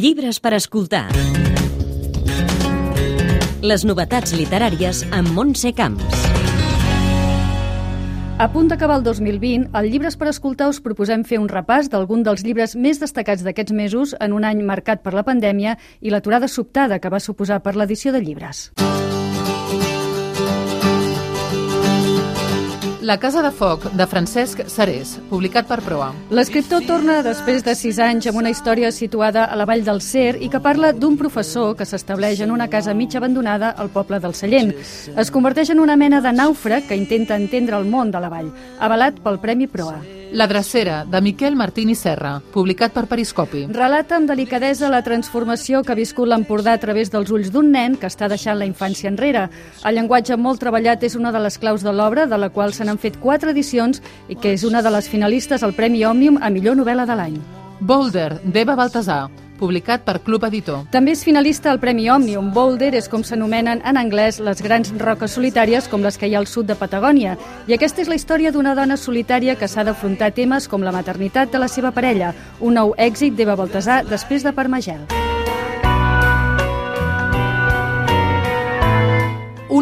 Llibres per escoltar. Les novetats literàries amb Montse Camps. A punt d'acabar el 2020, al Llibres per escoltar us proposem fer un repàs d'algun dels llibres més destacats d'aquests mesos en un any marcat per la pandèmia i l'aturada sobtada que va suposar per l'edició de llibres. La Casa de Foc, de Francesc Sarés, publicat per Proa. L'escriptor torna després de sis anys amb una història situada a la vall del Cer i que parla d'un professor que s'estableix en una casa mig abandonada al poble del Sallent. Es converteix en una mena de nàufrag que intenta entendre el món de la vall, avalat pel Premi Proa. La drecera, de Miquel Martini Serra, publicat per Periscopi. Relata amb delicadesa la transformació que ha viscut l'Empordà a través dels ulls d'un nen que està deixant la infància enrere. El llenguatge molt treballat és una de les claus de l'obra, de la qual se n'han fet quatre edicions i que és una de les finalistes al Premi Òmnium a millor novel·la de l'any. Boulder, d'Eva Baltasar, publicat per Club Editor. També és finalista al Premi Òmnium. Boulder és com s'anomenen en anglès les grans roques solitàries com les que hi ha al sud de Patagònia. I aquesta és la història d'una dona solitària que s'ha d'afrontar temes com la maternitat de la seva parella, un nou èxit d'Eva Baltasar després de Parmagel.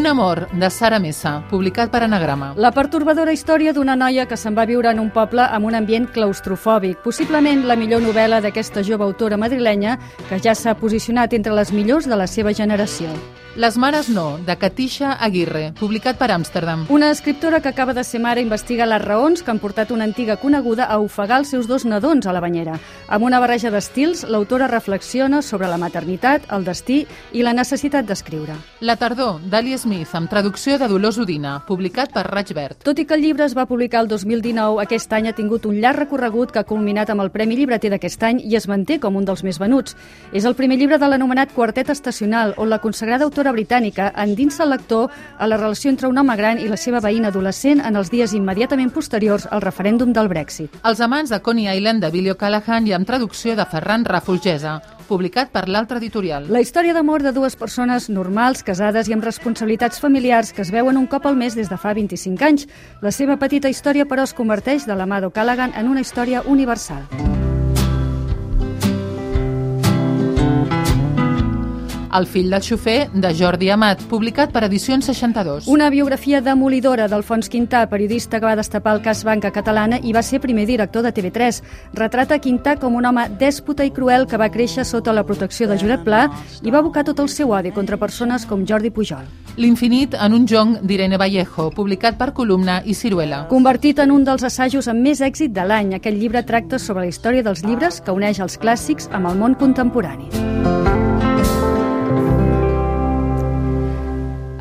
Amor, de Sara Messa, publicat per Anagrama. La pertorbadora història d'una noia que se'n va viure en un poble amb un ambient claustrofòbic, possiblement la millor novel·la d'aquesta jove autora madrilenya que ja s'ha posicionat entre les millors de la seva generació. Les mares no, de Katisha Aguirre, publicat per Amsterdam. Una escriptora que acaba de ser mare investiga les raons que han portat una antiga coneguda a ofegar els seus dos nadons a la banyera. Amb una barreja d'estils, l'autora reflexiona sobre la maternitat, el destí i la necessitat d'escriure. La tardor, d'Ali Smith, amb traducció de Dolors Udina, publicat per Raig Verd. Tot i que el llibre es va publicar el 2019, aquest any ha tingut un llarg recorregut que ha culminat amb el Premi Llibreter d'aquest any i es manté com un dels més venuts. És el primer llibre de l'anomenat Quartet Estacional, on la consagrada autora britànica endinsa el lector a la relació entre un home gran i la seva veïna adolescent en els dies immediatament posteriors al referèndum del Brexit. Els amants de Coney Island de Billy O'Callaghan i amb traducció de Ferran Rafulgesa, publicat per l'altre editorial. La història d'amor de dues persones normals, casades i amb responsabilitats familiars que es veuen un cop al mes des de fa 25 anys. La seva petita història, però, es converteix de la mà d'O'Callaghan en una història universal. El fill del xofer, de Jordi Amat, publicat per Edicions 62. Una biografia demolidora d'Alfons Quintà, periodista que va destapar el cas Banca Catalana i va ser primer director de TV3. Retrata Quintà com un home dèspota i cruel que va créixer sota la protecció de Josep Pla i va abocar tot el seu odi contra persones com Jordi Pujol. L'infinit en un jong d'Irene Vallejo, publicat per Columna i Ciruela. Convertit en un dels assajos amb més èxit de l'any, aquest llibre tracta sobre la història dels llibres que uneix els clàssics amb el món contemporani.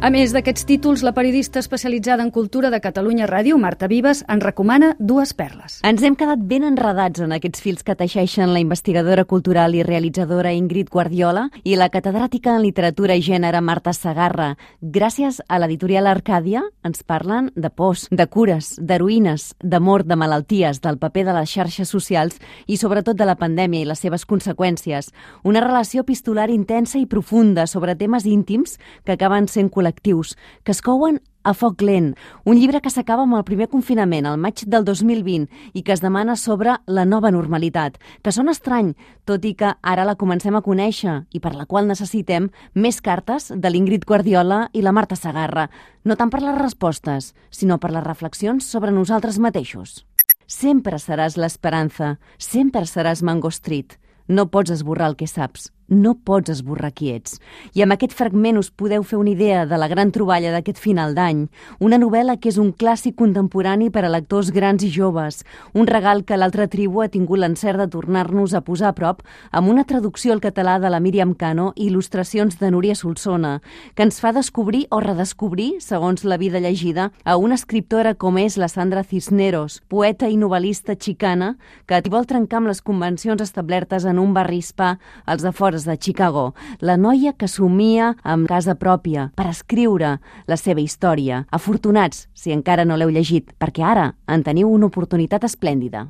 A més d'aquests títols, la periodista especialitzada en cultura de Catalunya Ràdio, Marta Vives, en recomana dues perles. Ens hem quedat ben enredats en aquests fils que teixeixen la investigadora cultural i realitzadora Ingrid Guardiola i la catedràtica en literatura i gènere Marta Sagarra. Gràcies a l'editorial Arcàdia ens parlen de pors, de cures, d'heroïnes, d'amor, de malalties, del paper de les xarxes socials i sobretot de la pandèmia i les seves conseqüències. Una relació epistolar intensa i profunda sobre temes íntims que acaben sent col·lectius col·lectius que es couen a foc lent, un llibre que s'acaba amb el primer confinament, al maig del 2020, i que es demana sobre la nova normalitat, que sona estrany, tot i que ara la comencem a conèixer i per la qual necessitem més cartes de l'Ingrid Guardiola i la Marta Sagarra, no tant per les respostes, sinó per les reflexions sobre nosaltres mateixos. Sempre seràs l'esperança, sempre seràs Mango Street. No pots esborrar el que saps, no pots esborrar qui ets. I amb aquest fragment us podeu fer una idea de la gran troballa d'aquest final d'any. Una novel·la que és un clàssic contemporani per a lectors grans i joves. Un regal que l'altra tribu ha tingut l'encert de tornar-nos a posar a prop amb una traducció al català de la Míriam Cano i il·lustracions de Núria Solsona, que ens fa descobrir o redescobrir, segons la vida llegida, a una escriptora com és la Sandra Cisneros, poeta i novel·lista xicana, que vol trencar amb les convencions establertes en un barri hispà als afores de Chicago, la noia que somia amb casa pròpia per escriure la seva història. Afortunats, si encara no l'heu llegit, perquè ara en teniu una oportunitat esplèndida.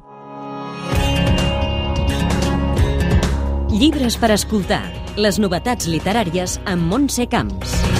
Llibres per escoltar. Les novetats literàries amb Montse Camps.